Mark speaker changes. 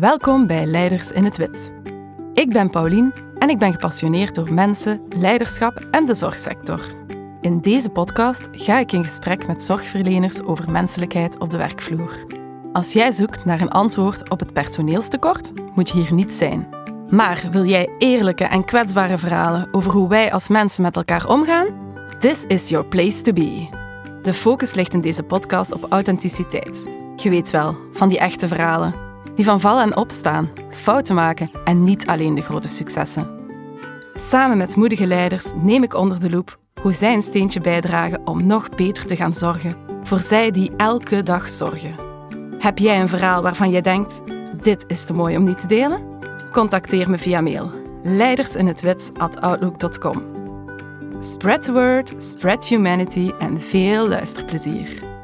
Speaker 1: Welkom bij Leiders in het Wit. Ik ben Paulien en ik ben gepassioneerd door mensen, leiderschap en de zorgsector. In deze podcast ga ik in gesprek met zorgverleners over menselijkheid op de werkvloer. Als jij zoekt naar een antwoord op het personeelstekort, moet je hier niet zijn. Maar wil jij eerlijke en kwetsbare verhalen over hoe wij als mensen met elkaar omgaan? This is your place to be. De focus ligt in deze podcast op authenticiteit. Je weet wel, van die echte verhalen. Die van vallen en opstaan, fouten maken en niet alleen de grote successen. Samen met moedige leiders neem ik onder de loep hoe zij een steentje bijdragen om nog beter te gaan zorgen voor zij die elke dag zorgen. Heb jij een verhaal waarvan je denkt: dit is te mooi om niet te delen? Contacteer me via mail leidersinhetwit@outlook.com. Spread the word, spread humanity en veel luisterplezier.